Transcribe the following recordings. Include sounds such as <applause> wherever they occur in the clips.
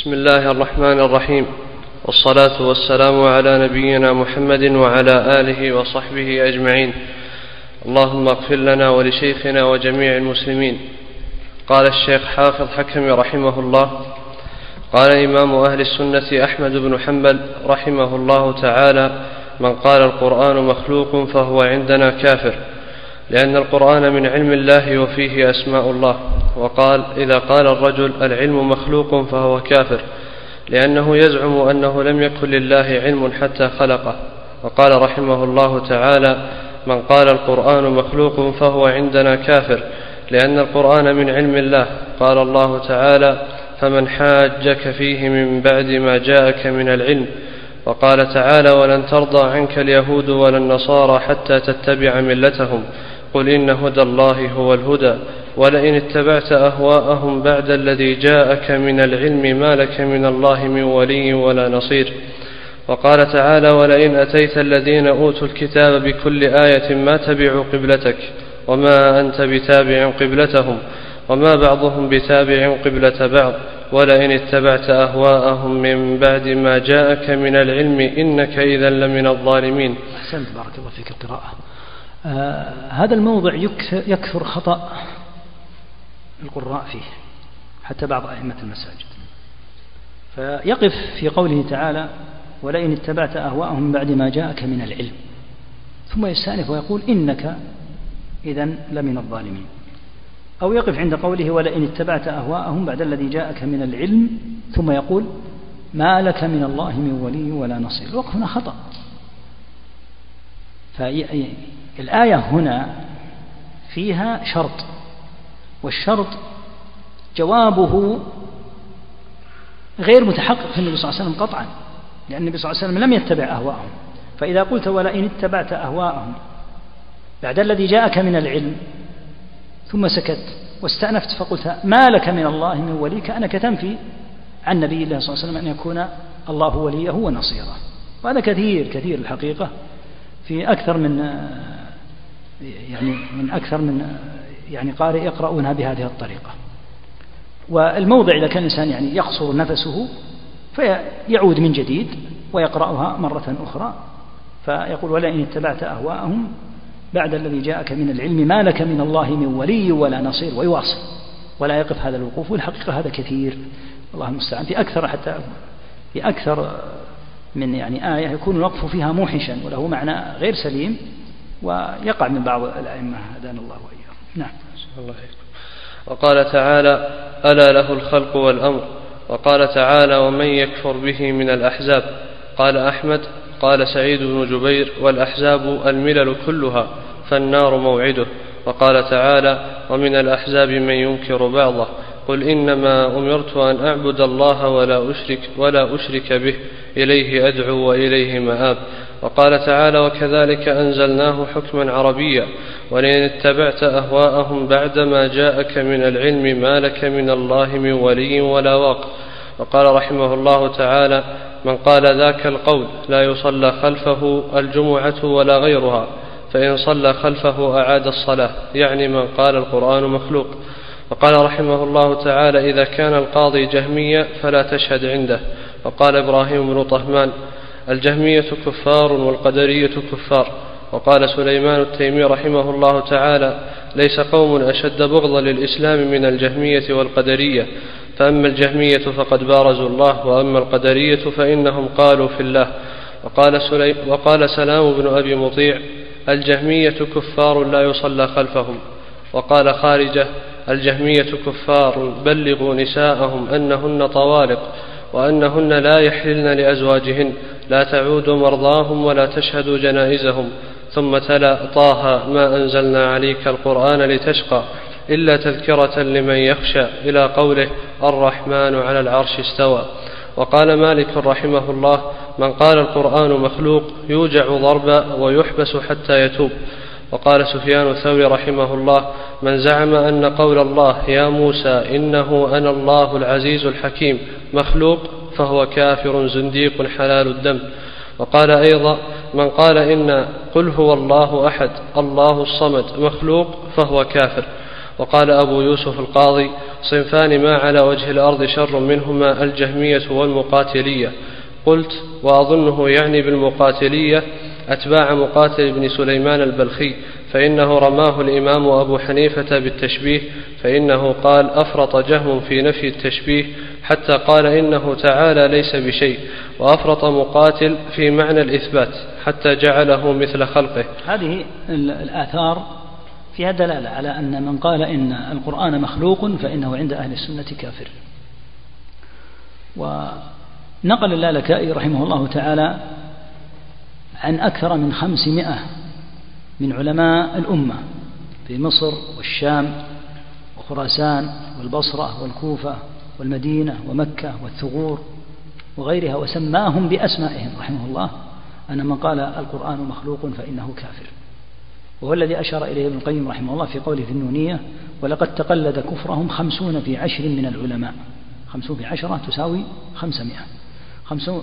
بسم الله الرحمن الرحيم. والصلاة والسلام على نبينا محمد وعلى آله وصحبه أجمعين. اللهم اغفر لنا ولشيخنا وجميع المسلمين. قال الشيخ حافظ حكم رحمه الله. قال إمام أهل السنة أحمد بن حنبل رحمه الله تعالى من قال القرآن مخلوق فهو عندنا كافر. لأن القرآن من علم الله وفيه أسماء الله. وقال إذا قال الرجل العلم مخلوق فهو كافر لأنه يزعم أنه لم يكن لله علم حتى خلقه. وقال رحمه الله تعالى من قال القرآن مخلوق فهو عندنا كافر لأن القرآن من علم الله. قال الله تعالى فمن حاجك فيه من بعد ما جاءك من العلم. وقال تعالى ولن ترضى عنك اليهود ولا النصارى حتى تتبع ملتهم. قل إن هدى الله هو الهدى ولئن اتبعت أهواءهم بعد الذي جاءك من العلم ما لك من الله من ولي ولا نصير. وقال تعالى ولئن أتيت الذين أوتوا الكتاب بكل آية ما تبعوا قبلتك وما أنت بتابع قبلتهم وما بعضهم بتابع قبلة بعض ولئن اتبعت أهواءهم من بعد ما جاءك من العلم إنك إذا لمن الظالمين. أحسنت بارك الله فيك القراءة. هذا الموضع يكثر خطأ القراء فيه حتى بعض أئمة المساجد. فيقف في قوله تعالى ولئن اتبعت أهواءهم بعد ما جاءك من العلم ثم يستأنف ويقول إنك إذا لمن الظالمين أو يقف عند قوله ولئن اتبعت أهواءهم بعد الذي جاءك من العلم ثم يقول ما لك من الله من ولي ولا نصير الوقف هنا خطأ فالآية هنا فيها شرط والشرط جوابه غير متحقق في النبي صلى الله عليه وسلم قطعا لأن النبي صلى الله عليه وسلم لم يتبع أهواءهم. فإذا قلت ولئن اتبعت أهواءهم بعد الذي جاءك من العلم ثم سكت واستأنفت فقلت ما لك من الله من ولي كأنك تنفي عن نبي الله صلى الله عليه وسلم أن يكون الله وليه ونصيره. وهذا كثير كثير الحقيقة في أكثر من يعني من أكثر من يعني قارئ يقرؤونها بهذه الطريقة. والموضع إذا كان الإنسان يعني يقصر نفسه فيعود من جديد ويقرأها مرة أخرى. فيقول ولئن اتبعت أهواءهم بعد الذي جاءك من العلم ما لك من الله من ولي ولا نصير ويواصل. ولا يقف هذا الوقوف. والحقيقة هذا كثير. الله المستعان. في أكثر حتى في أكثر من يعني آية يكون الوقف فيها موحشا وله معنى غير سليم. ويقع من بعض الأئمة هدانا الله وإياهم. نعم. الله وقال تعالى ألا له الخلق والأمر. وقال تعالى ومن يكفر به من الأحزاب. قال أحمد قال سعيد بن جبير والأحزاب الملل كلها فالنار موعده. وقال تعالى ومن الأحزاب من ينكر بعضه. قل إنما أمرت أن أعبد الله ولا أشرك ولا أشرك به. إليه أدعو وإليه مآب. وقال تعالى وكذلك أنزلناه حكما عربيا ولئن اتبعت أهواءهم بعدما جاءك من العلم ما لك من الله من ولي ولا واق. وقال رحمه الله تعالى من قال ذاك القول لا يصلى خلفه الجمعة ولا غيرها فإن صلى خلفه أعاد الصلاة يعني من قال القرآن مخلوق. وقال رحمه الله تعالى إذا كان القاضي جهميا فلا تشهد عنده. وقال إبراهيم بن طهمان الجهمية كفار والقدرية كفار. وقال سليمان التيمي رحمه الله تعالى ليس قوم أشد بغضا للإسلام من الجهمية والقدرية. فأما الجهمية فقد بارزوا الله وأما القدرية فإنهم قالوا في الله. وقال, سليم وقال سلام بن أبي مطيع الجهمية كفار لا يصلى خلفهم. وقال خارجة الجهمية كفار بلغوا نساءهم أنهن طوالق وأنهن لا يحللن لأزواجهن. لا تعود مرضاهم ولا تشهد جنائزهم. ثم تلا طه ما أنزلنا عليك القرآن لتشقى إلا تذكرة لمن يخشى. إلى قوله الرحمن على العرش استوى. وقال مالك رحمه الله من قال القرآن مخلوق يوجع ضربا ويحبس حتى يتوب. وقال سفيان الثوري رحمه الله من زعم أن قول الله يا موسى إنه أنا الله العزيز الحكيم مخلوق فهو كافر زنديق حلال الدم. وقال أيضا من قال إن قل هو الله أحد الله الصمد مخلوق فهو كافر. وقال أبو يوسف القاضي صنفان ما على وجه الأرض شر منهما الجهمية والمقاتلية. قلت وأظنه يعني بالمقاتلية أتباع مقاتل بن سليمان البلخي فإنه رماه الإمام أبو حنيفة بالتشبيه فإنه قال أفرط جهم في نفي التشبيه حتى قال إنه تعالى ليس بشيء وأفرط مقاتل في معنى الإثبات حتى جعله مثل خلقه. هذه الآثار فيها دلالة على أن من قال إن القرآن مخلوق فإنه عند أهل السنة كافر. ونقل اللالكائي رحمه الله تعالى عن أكثر من خمسمائة من علماء الأمة في مصر والشام وخراسان والبصرة والكوفة والمدينة ومكة والثغور وغيرها وسماهم بأسمائهم رحمه الله. أن من قال القرآن مخلوق فإنه كافر. وهو الذي أشار إليه ابن القيم رحمه الله في قوله في النونية ولقد تقلد كفرهم خمسون في عشر من العلماء. خمسون في عشرة تساوي خمسمائة.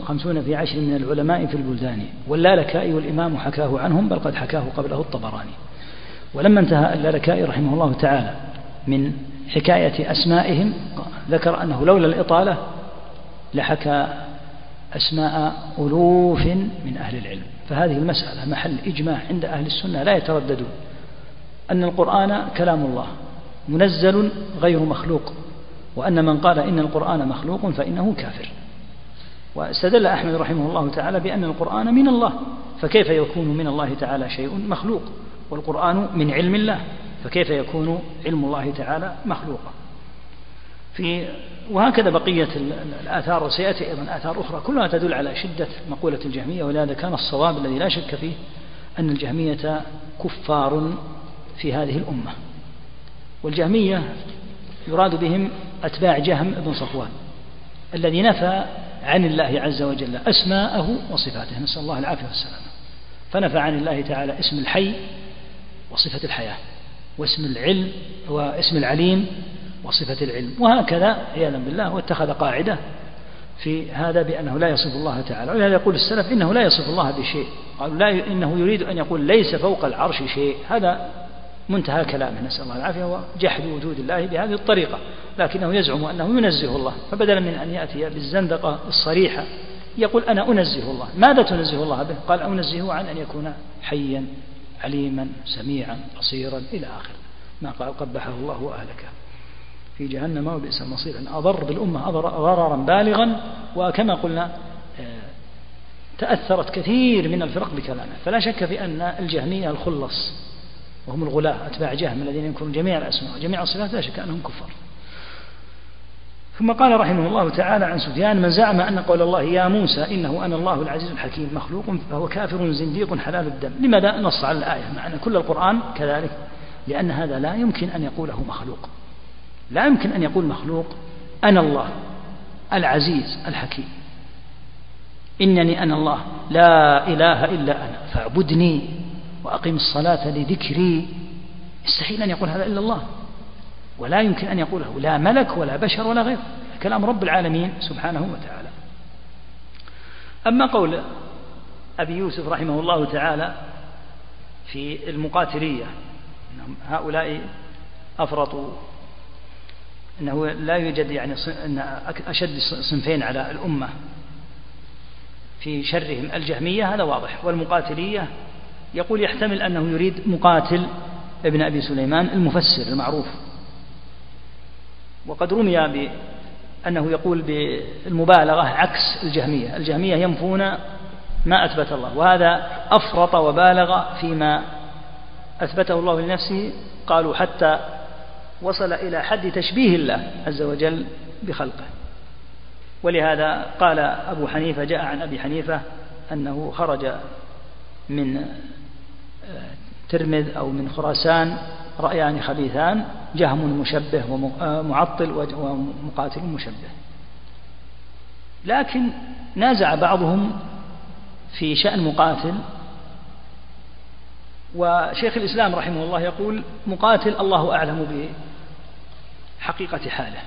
خمسون في عشر من العلماء في البلدان. واللالكائي والإمام حكاه عنهم بل قد حكاه قبله الطبراني. ولما انتهى اللالكائي رحمه الله تعالى من حكاية أسمائهم ذكر أنه لولا الإطالة لحكى أسماء ألوف من أهل العلم. فهذه المسألة محل إجماع عند أهل السنة لا يترددون. أن القرآن كلام الله منزل غير مخلوق وأن من قال إن القرآن مخلوق فإنه كافر. واستدل أحمد رحمه الله تعالى بأن القرآن من الله فكيف يكون من الله تعالى شيء مخلوق؟ والقرآن من علم الله فكيف يكون علم الله تعالى مخلوقا؟ في وهكذا بقية الآثار وسيأتي أيضا آثار أخرى كلها تدل على شدة مقولة الجهمية ولهذا كان الصواب الذي لا شك فيه أن الجهمية كفار في هذه الأمة. والجهمية يراد بهم أتباع جهم بن صفوان الذي نفى عن الله عز وجل أسماءه وصفاته. نسأل الله العافية والسلامة. فنفى عن الله تعالى اسم الحي وصفة الحياة واسم العلم واسم العليم وصفة العلم. وهكذا عياذا بالله واتخذ قاعدة في هذا بأنه لا يصف الله تعالى. ولهذا يقول السلف إنه لا يصف الله بشيء. قالوا لا إنه يريد أن يقول ليس فوق العرش شيء. هذا منتهى كلامه. نسأل الله العافية وجحد وجود الله بهذه الطريقة. لكنه يزعم أنه ينزه الله. فبدلا من أن يأتي بالزندقة الصريحة يقول أنا أنزه الله. ماذا تنزه الله به؟ قال أنزهه عن أن يكون حيا عليما سميعا بصيرا إلى آخر ما قال قبحه الله وأهلكه في جهنم وبئس المصير. أن أضر بالأمة ضررا بالغا وكما قلنا آه، تأثرت كثير من الفرق بكلامه. فلا شك في أن الجهمية الخلص وهم الغلاة أتباع جهم الذين ينكرون جميع الأسماء وجميع الصفات لا شك أنهم كفار. ثم قال رحمه الله تعالى عن سفيان من زعم أن قول الله يا موسى إنه أنا الله العزيز الحكيم مخلوق فهو كافر زنديق حلال الدم. لماذا نص على الآية؟ مع أن كل القرآن كذلك لأن هذا لا يمكن أن يقوله مخلوق. لا يمكن أن يقول مخلوق أنا الله العزيز الحكيم. إنني أنا الله لا إله إلا أنا فاعبدني وأقم الصلاة لذكري. يستحيل أن يقول هذا إلا الله. ولا يمكن أن يقوله لا ملك ولا بشر ولا غير. كلام رب العالمين سبحانه وتعالى. أما قول أبي يوسف رحمه الله تعالى في المقاتلية هؤلاء أفرطوا أنه لا يوجد يعني أن أشد صنفين على الأمة في شرهم. الجهمية هذا واضح والمقاتلية يقول يحتمل أنه يريد مقاتل ابن أبي سليمان المفسر المعروف. وقد رمي بأنه يقول بالمبالغة عكس الجهمية. الجهمية ينفون ما أثبت الله وهذا أفرط وبالغ فيما أثبته الله لنفسه. قالوا حتى وصل إلى حد تشبيه الله عز وجل بخلقه. ولهذا قال أبو حنيفة جاء عن أبي حنيفة أنه خرج من ترمذ أو من خراسان رأيان خبيثان جهم مشبه ومعطل ومقاتل مشبه. لكن نازع بعضهم في شأن مقاتل. وشيخ الإسلام رحمه الله يقول مقاتل الله أعلم بحقيقة حاله.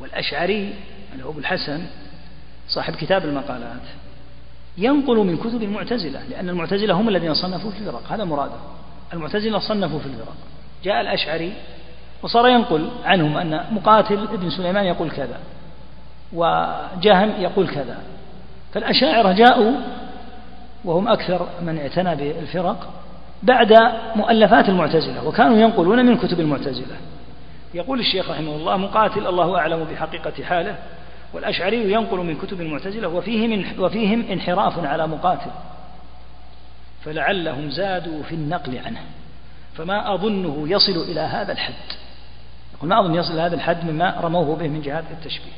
والأشعري اللي هو أبو الحسن صاحب كتاب المقالات ينقل من كتب المعتزلة لأن المعتزلة هم الذين صنفوا في الفرق هذا مراده. المعتزلة صنفوا في الفرق. جاء الأشعري وصار ينقل عنهم أن مقاتل ابن سليمان يقول كذا وجهم يقول كذا. فالأشاعرة جاءوا وهم أكثر من اعتنى بالفرق بعد مؤلفات المعتزلة وكانوا ينقلون من كتب المعتزلة. يقول الشيخ رحمه الله مقاتل الله أعلم بحقيقة حاله والأشعري ينقل من كتب المعتزلة وفيه من وفيهم انحراف على مقاتل. فلعلهم زادوا في النقل عنه. فما أظنه يصل إلى هذا الحد. يقول ما أظن يصل إلى هذا الحد مما رموه به من جهات التشبيه.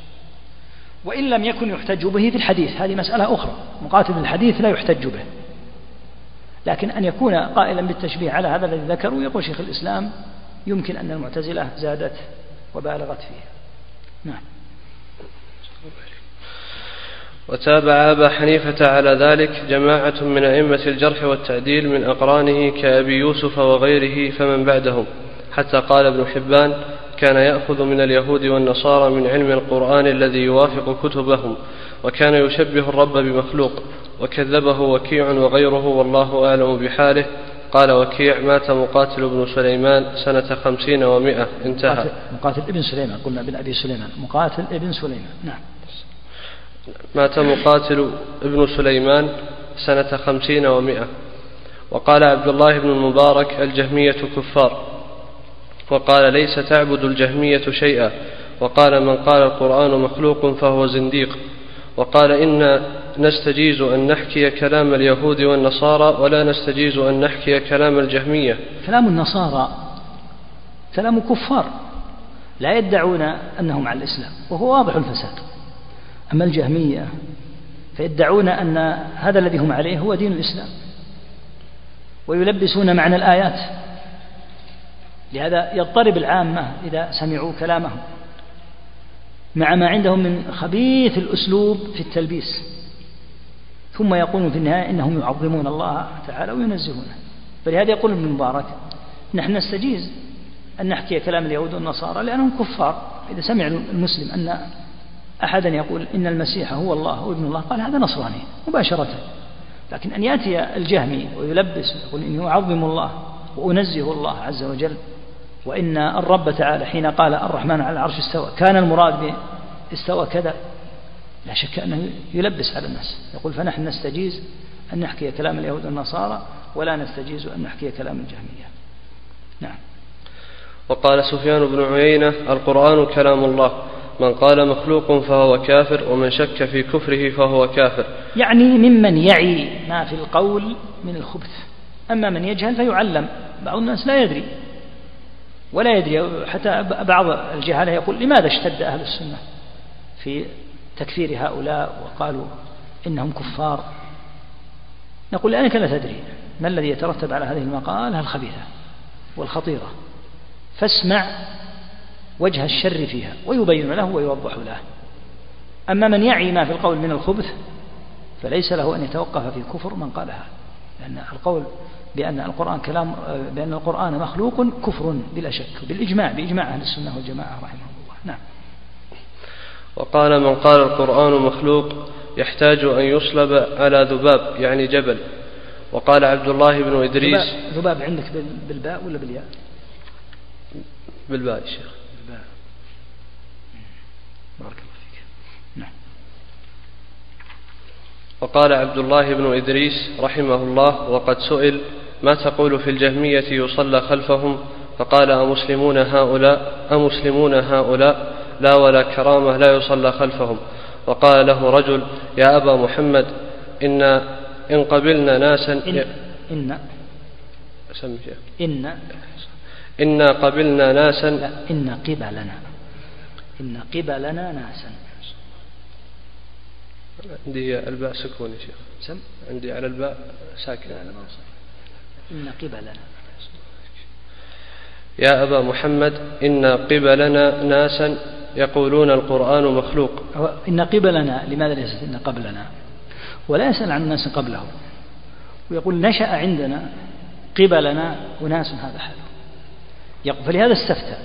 وإن لم يكن يحتج به في الحديث هذه مسألة أخرى. مقاتل الحديث لا يحتج به. لكن أن يكون قائلا بالتشبيه على هذا الذي ذكره يقول شيخ الإسلام يمكن أن المعتزلة زادت وبالغت فيه نعم. وتابع أبا حنيفة على ذلك جماعة من أئمة الجرح والتعديل من أقرانه كأبي يوسف وغيره فمن بعدهم حتى قال ابن حبان كان يأخذ من اليهود والنصارى من علم القرآن الذي يوافق كتبهم وكان يشبه الرب بمخلوق وكذبه وكيع وغيره والله أعلم بحاله قال وكيع مات مقاتل بن سليمان سنة خمسين ومائة انتهى. مقاتل ابن سليمان قلنا ابن أبي سليمان. مقاتل ابن سليمان نعم. مات مقاتل ابن سليمان سنة خمسين ومائة. وقال عبد الله بن المبارك الجهمية كفار. وقال ليس تعبد الجهمية شيئا. وقال من قال القرآن مخلوق فهو زنديق. وقال إن نستجيز أن نحكي كلام اليهود والنصارى ولا نستجيز أن نحكي كلام الجهمية. كلام النصارى كلام كفار لا يدعون أنهم على الإسلام وهو واضح الفساد. أما الجهمية فيدعون أن هذا الذي هم عليه هو دين الإسلام ويلبسون معنى الآيات. لهذا يضطرب العامة إذا سمعوا كلامهم مع ما عندهم من خبيث الأسلوب في التلبيس. ثم يقولون في النهاية إنهم يعظمون الله تعالى وينزهونه. فلهذا يقول ابن مبارك نحن نستجيز أن نحكي كلام اليهود والنصارى لأنهم كفار. إذا سمع المسلم أن أحدا يقول إن المسيح هو الله وابن الله قال هذا نصراني مباشرة. لكن أن يأتي الجهمي ويلبس ويقول إني أعظم الله وأنزه الله عز وجل وإن الرب تعالى حين قال الرحمن على العرش استوى كان المراد استوى كذا. لا شك أنه يلبس على الناس. يقول فنحن نستجيز أن نحكي كلام اليهود والنصارى ولا نستجيز أن نحكي كلام الجهمية نعم. وقال سفيان بن عيينة القرآن كلام الله. من قال مخلوق فهو كافر ومن شك في كفره فهو كافر. يعني ممن يعي ما في القول من الخبث. أما من يجهل فيعلم. بعض الناس لا يدري. ولا يدري. حتى بعض الجهالة يقول لماذا اشتد أهل السنة في تكفير هؤلاء وقالوا إنهم كفار. نقول لأنك لا تدري ما الذي يترتب على هذه المقالة؟ الخبيثة والخطيرة. فاسمع وجه الشر فيها ويبين له ويوضح له. أما من يعي ما في القول من الخبث فليس له أن يتوقف في كفر من قالها لأن القول بأن القرآن كلام بأن القرآن مخلوق كفر بلا شك بالإجماع بإجماع أهل السنة والجماعة رحمهم الله. نعم. وقال من قال القرآن مخلوق يحتاج أن يصلب على ذباب يعني جبل. وقال عبد الله بن إدريس ذباب عندك بالباء ولا بالياء؟ بالباء يا شيخ. بالباء. بارك الله فيك. نعم. وقال عبد الله بن إدريس رحمه الله وقد سئل ما تقول في الجهمية يصلى خلفهم؟ فقال أمسلمون هؤلاء أمسلمون هؤلاء؟ لا ولا كرامة لا يصلى خلفهم. وقال له رجل يا أبا محمد إن إن قبلنا ناسا إن إن. إن. إن قبلنا ناسا. لا إن قبلنا. إن قبلنا ناسا. عندي الباء سكون يا شيخ. سم؟ عندي على الباء ساكن. إن قبلنا. يا أبا محمد إن قبلنا ناسا. يقولون القرآن مخلوق. إن قبلنا لماذا ليست إن قبلنا؟ ولا يسأل عن الناس قبله. ويقول نشأ عندنا قبلنا أناس هذا حاله فلهذا استفتى.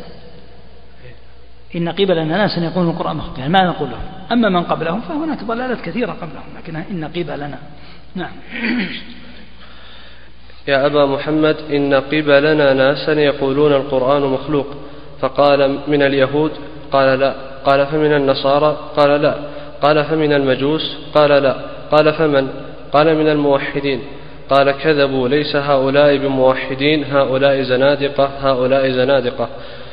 إن قبلنا ناسا يقولون القرآن مخلوق. يعني ما نقول لهم؟ أما من قبلهم فهناك ضلالات كثيرة قبلهم لكن إن قبلنا. نعم. <clears throat> يا أبا محمد إن قبلنا ناسا يقولون القرآن مخلوق. فقال من اليهود قال لا. قال فمن النصارى؟ قال لا. قال فمن المجوس؟ قال لا. قال فمن؟ قال من الموحدين. قال كذبوا ليس هؤلاء بموحدين هؤلاء زنادقة هؤلاء زنادقة.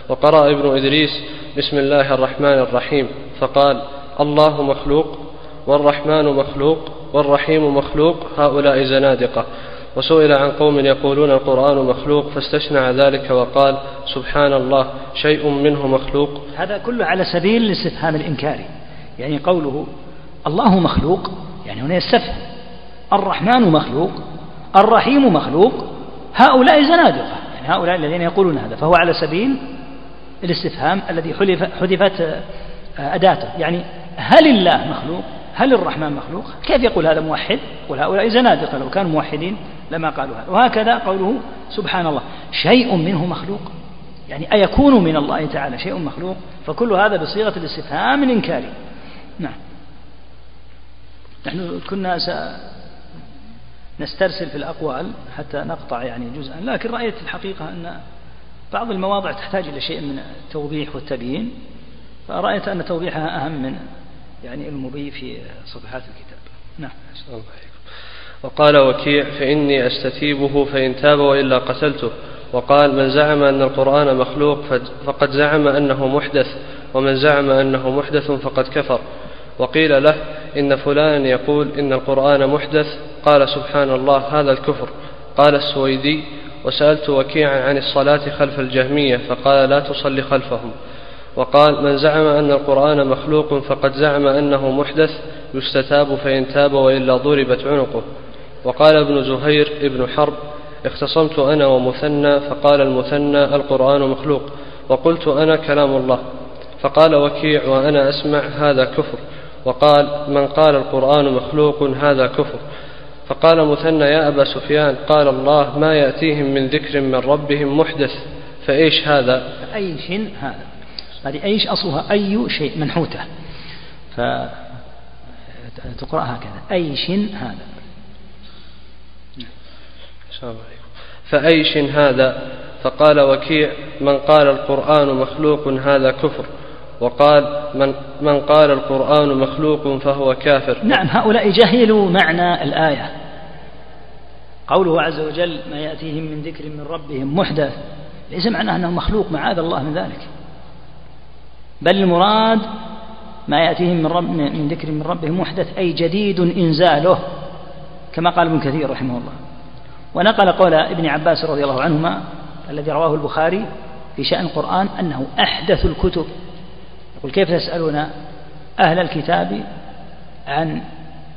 وقرأ ابن إدريس بسم الله الرحمن الرحيم فقال الله مخلوق والرحمن مخلوق والرحيم مخلوق هؤلاء زنادقة. وسئل عن قوم يقولون القرآن مخلوق فاستشنع ذلك وقال سبحان الله شيء منه مخلوق. هذا كله على سبيل الاستفهام الإنكاري. يعني قوله الله مخلوق يعني هنا يستفهم. الرحمن مخلوق الرحيم مخلوق هؤلاء زنادقة. يعني هؤلاء الذين يقولون هذا فهو على سبيل الاستفهام الذي حذفت أداته يعني هل الله مخلوق؟ هل الرحمن مخلوق؟ كيف يقول هذا موحد؟ يقول هؤلاء زنادقة لو كانوا موحدين لما قالوا هذا. وهكذا قوله سبحان الله شيء منه مخلوق. يعني أيكون من الله تعالى شيء مخلوق؟ فكل هذا بصيغة الاستفهام الإنكاري. نعم. نحن كنا نسترسل في الأقوال حتى نقطع يعني جزءا. لكن رأيت الحقيقة أن بعض المواضع تحتاج إلى شيء من التوضيح والتبيين. فرأيت أن توضيحها أهم من يعني المضي في صفحات الكتاب. نعم. وقال وكيع فإني أستتيبه فإن تاب وإلا قتلته. وقال من زعم أن القرآن مخلوق فقد زعم أنه محدث ومن زعم أنه محدث فقد كفر. وقيل له إن فلانا يقول إن القرآن محدث. قال سبحان الله هذا الكفر. قال السويدي وسألت وكيعا عن الصلاة خلف الجهمية فقال لا تصلي خلفهم. وقال من زعم أن القرآن مخلوق فقد زعم أنه محدث يستتاب فإن تاب وإلا ضربت عنقه. وقال ابن زهير ابن حرب اختصمت أنا ومثنى فقال المثنى القرآن مخلوق وقلت أنا كلام الله فقال وكيع وأنا أسمع هذا كفر وقال من قال القرآن مخلوق هذا كفر فقال مثنى يا أبا سفيان قال الله ما يأتيهم من ذكر من ربهم محدث فإيش هذا؟ أيش هذا هذه أيش أصلها؟ أي شيء منحوتة فتقرأ هكذا أيش هذا. فأيش هذا؟ فقال وكيع من قال القرآن مخلوق هذا كفر. وقال من, من قال القرآن مخلوق فهو كافر. نعم هؤلاء جهلوا معنى الآية. قوله عز وجل ما يأتيهم من ذكر من ربهم محدث. ليس معناه أنه مخلوق معاذ الله من ذلك. بل المراد ما يأتيهم من, رب من ذكر من ربهم محدث أي جديد إنزاله كما قال ابن كثير رحمه الله. ونقل قول ابن عباس رضي الله عنهما الذي رواه البخاري في شأن القرآن أنه أحدث الكتب. يقول كيف تسألون أهل الكتاب عن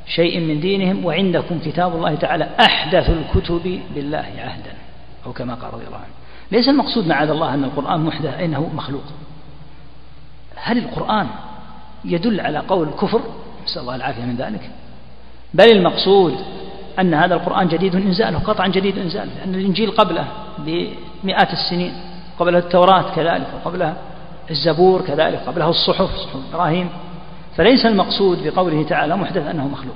شيء من دينهم وعندكم كتاب الله تعالى أحدث الكتب بالله عهدا أو كما قال رضي الله عنه. ليس المقصود معاذ الله أن القرآن محدث أنه مخلوق. هل القرآن يدل على قول الكفر؟ نسأل الله العافية من ذلك. بل المقصود أن هذا القرآن جديد إنزاله قطعا جديد إنزاله لأن الإنجيل قبله بمئات السنين قبله التوراة كذلك وقبلها الزبور كذلك قبله الصحف صحف إبراهيم. فليس المقصود بقوله تعالى محدث أنه مخلوق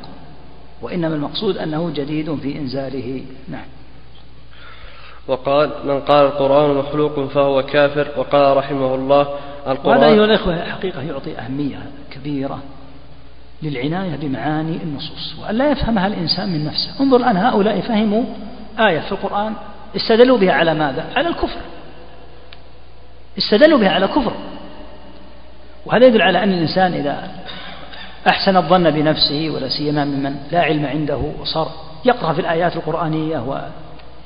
وإنما المقصود أنه جديد في إنزاله. نعم. وقال من قال القرآن مخلوق فهو كافر. وقال رحمه الله القرآن وهذا أيها الإخوة حقيقة يعطي أهمية كبيرة للعناية بمعاني النصوص وأن لا يفهمها الإنسان من نفسه. انظر الآن هؤلاء فهموا آية في القرآن استدلوا بها على ماذا؟ على الكفر. استدلوا بها على كفر. وهذا يدل على أن الإنسان إذا أحسن الظن بنفسه ولا سيما ممن لا علم عنده وصار يقرأ في الآيات القرآنية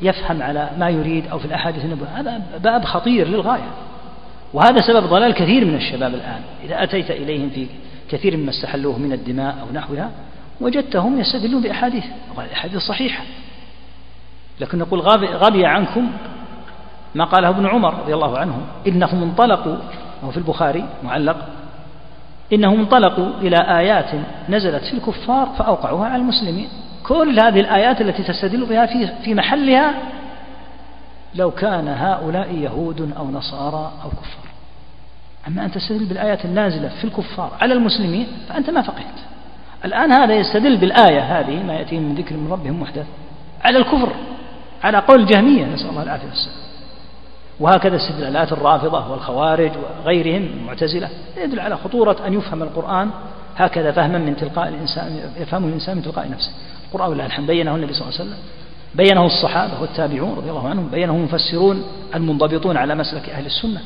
ويفهم على ما يريد أو في الأحاديث النبوية هذا باب خطير للغاية. وهذا سبب ضلال كثير من الشباب الآن. إذا أتيت إليهم في كثير مما استحلوه من الدماء أو نحوها وجدتهم يستدلون بأحاديث. الأحاديث صحيحة. لكن نقول غبي عنكم ما قاله ابن عمر رضي الله عنه إنهم انطلقوا وهو في البخاري معلق إنهم انطلقوا إلى آيات نزلت في الكفار فأوقعوها على المسلمين. كل هذه الآيات التي تستدل بها في في محلها لو كان هؤلاء يهود أو نصارى أو كفار. أما أن تستدل بالآيات النازلة في الكفار على المسلمين فأنت ما فقهت. الآن هذا يستدل بالآية هذه ما يأتيهم من ذكر من ربهم محدث على الكفر على قول الجهمية نسأل الله العافية والسلام. وهكذا استدلالات الرافضة والخوارج وغيرهم المعتزلة يدل على خطورة أن يفهم القرآن هكذا فهما من تلقاء الإنسان يفهمه الإنسان من تلقاء نفسه. القرآن ولله الحمد بينه النبي صلى الله عليه وسلم بينه الصحابة والتابعون رضي الله عنهم بينه المفسرون المنضبطون على مسلك أهل السنة.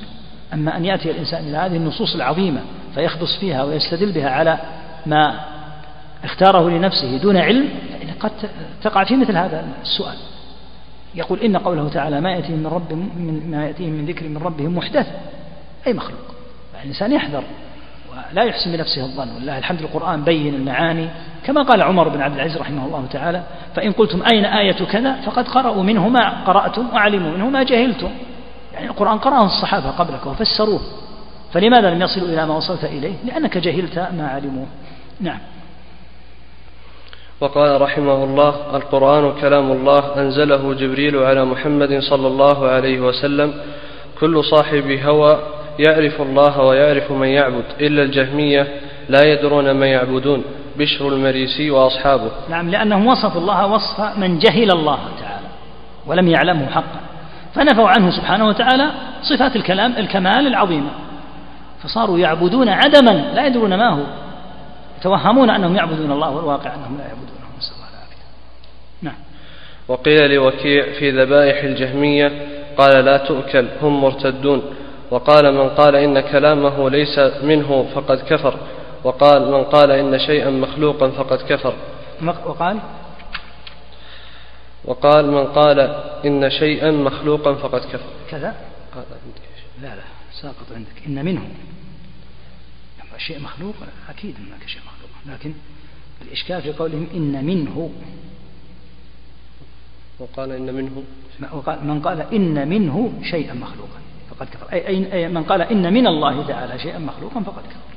أما أن يأتي الإنسان إلى هذه النصوص العظيمة فيخبص فيها ويستدل بها على ما اختاره لنفسه دون علم فإن قد تقع في مثل هذا السؤال. يقول إن قوله تعالى ما يأتيهم من رب من ما يأتيهم من ذكر من ربهم محدث أي مخلوق؟ الإنسان يحذر ولا يحسن بنفسه الظن. ولله الحمد القرآن بين المعاني. كما قال عمر بن عبد العزيز رحمه الله تعالى فإن قلتم أين آية كذا فقد قرأوا منه ما قرأتم وعلموا منه ما جهلتم. يعني القرآن قرأه الصحابة قبلك وفسروه. فلماذا لم يصلوا إلى ما وصلت إليه؟ لأنك جهلت ما علموه. نعم. وقال رحمه الله القرآن كلام الله أنزله جبريل على محمد صلى الله عليه وسلم. كل صاحب هوى يعرف الله ويعرف من يعبد إلا الجهمية لا يدرون ما يعبدون. بشر المريسي وأصحابه. نعم لأنهم وصفوا الله وصف من جهل الله تعالى ولم يعلمه حقا. فنفوا عنه سبحانه وتعالى صفات الكلام الكمال العظيمة فصاروا يعبدون عدما لا يدرون ما هو. يتوهمون أنهم يعبدون الله والواقع أنهم لا يعبدونه نسأل الله العافية نعم. وقيل لوكيع في ذبائح الجهمية قال لا تؤكل هم مرتدون. وقال من قال إن كلامه ليس منه فقد كفر. وقال من قال إن شيئا مخلوقا فقد كفر. وقال وقال من قال إن شيئا مخلوقا فقد كفر. كذا؟ لا لا ساقط عندك. إن منه شيء مخلوق أكيد هناك شيء مخلوق. لكن الإشكال في قولهم إن منه. وقال إن منه. وقال من قال إن منه شيئا مخلوقا فقد كفر. أي, أي من قال إن من الله تعالى شيئا مخلوقا فقد كفر.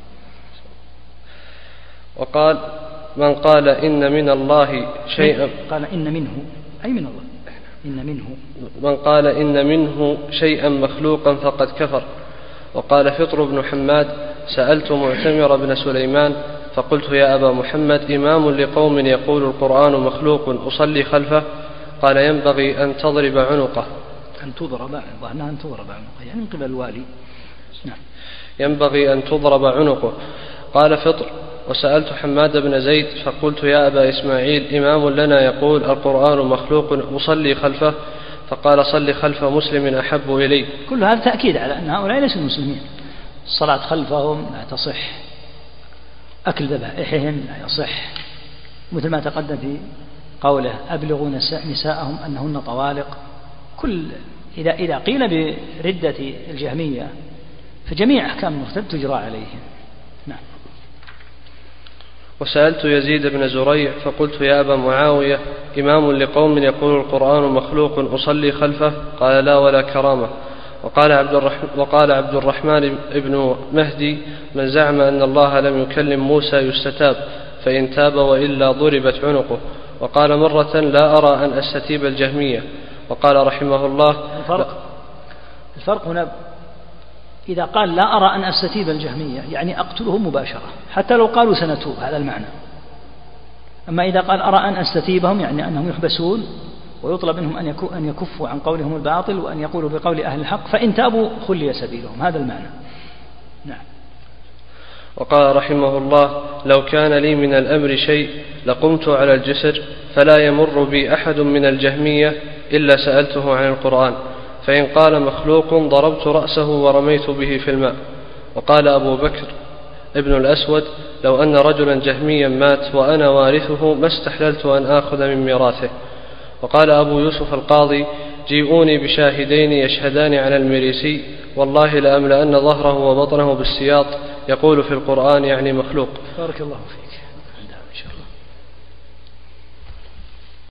وقال من قال إن من الله شيئا. قال إن منه. أي من الله؟ إن منه. من قال إن منه شيئا مخلوقا فقد كفر. وقال فطر بن حماد سألت معتمر بن سليمان فقلت يا أبا محمد إمام لقوم يقول القرآن مخلوق أصلي خلفه. قال ينبغي أن تضرب عنقه. أن تضرب أن تضرب عنقه يعني من قبل الوالي. نعم. ينبغي أن تضرب عنقه. قال فطر وسألت حماد بن زيد فقلت يا أبا إسماعيل إمام لنا يقول القرآن مخلوق أصلي خلفه فقال صل خلف مسلم أحب إلي. كل هذا تأكيد على أن هؤلاء ليسوا مسلمين. الصلاة خلفهم لا تصح أكل ذبائحهم لا يصح. مثل ما تقدم في قوله أبلغوا نساءهم أنهن طوالق. كل إذا إذا قيل بردة الجهمية فجميع أحكام المرتد تجرى عليهم. نعم. وسألت يزيد بن زريع فقلت يا أبا معاوية إمام لقوم يقول القرآن مخلوق أصلي خلفه؟ قال لا ولا كرامة. وقال عبد الرحمن, وقال عبد الرحمن بن مهدي من زعم أن الله لم يكلم موسى يستتاب فإن تاب وإلا ضربت عنقه. وقال مرة لا أرى أن أستتيب الجهمية. وقال رحمه الله الفرق. الفرق هنا إذا قال لا أرى أن أستتيب الجهمية يعني أقتلهم مباشرة حتى لو قالوا سنتوب هذا المعنى. أما إذا قال أرى أن أستتيبهم يعني أنهم يحبسون ويطلب منهم أن أن يكفوا عن قولهم الباطل وأن يقولوا بقول أهل الحق فإن تابوا خلي سبيلهم هذا المعنى. نعم. وقال رحمه الله لو كان لي من الأمر شيء لقمت على الجسر فلا يمر بي أحد من الجهمية إلا سألته عن القرآن. فإن قال مخلوق ضربت رأسه ورميت به في الماء. وقال أبو بكر ابن الأسود لو أن رجلا جهميا مات وأنا وارثه ما استحللت أن آخذ من ميراثه. وقال أبو يوسف القاضي جيئوني بشاهدين يشهدان على المريسي والله لأملأن ظهره وبطنه بالسياط يقول في القرآن يعني مخلوق. بارك الله فيك.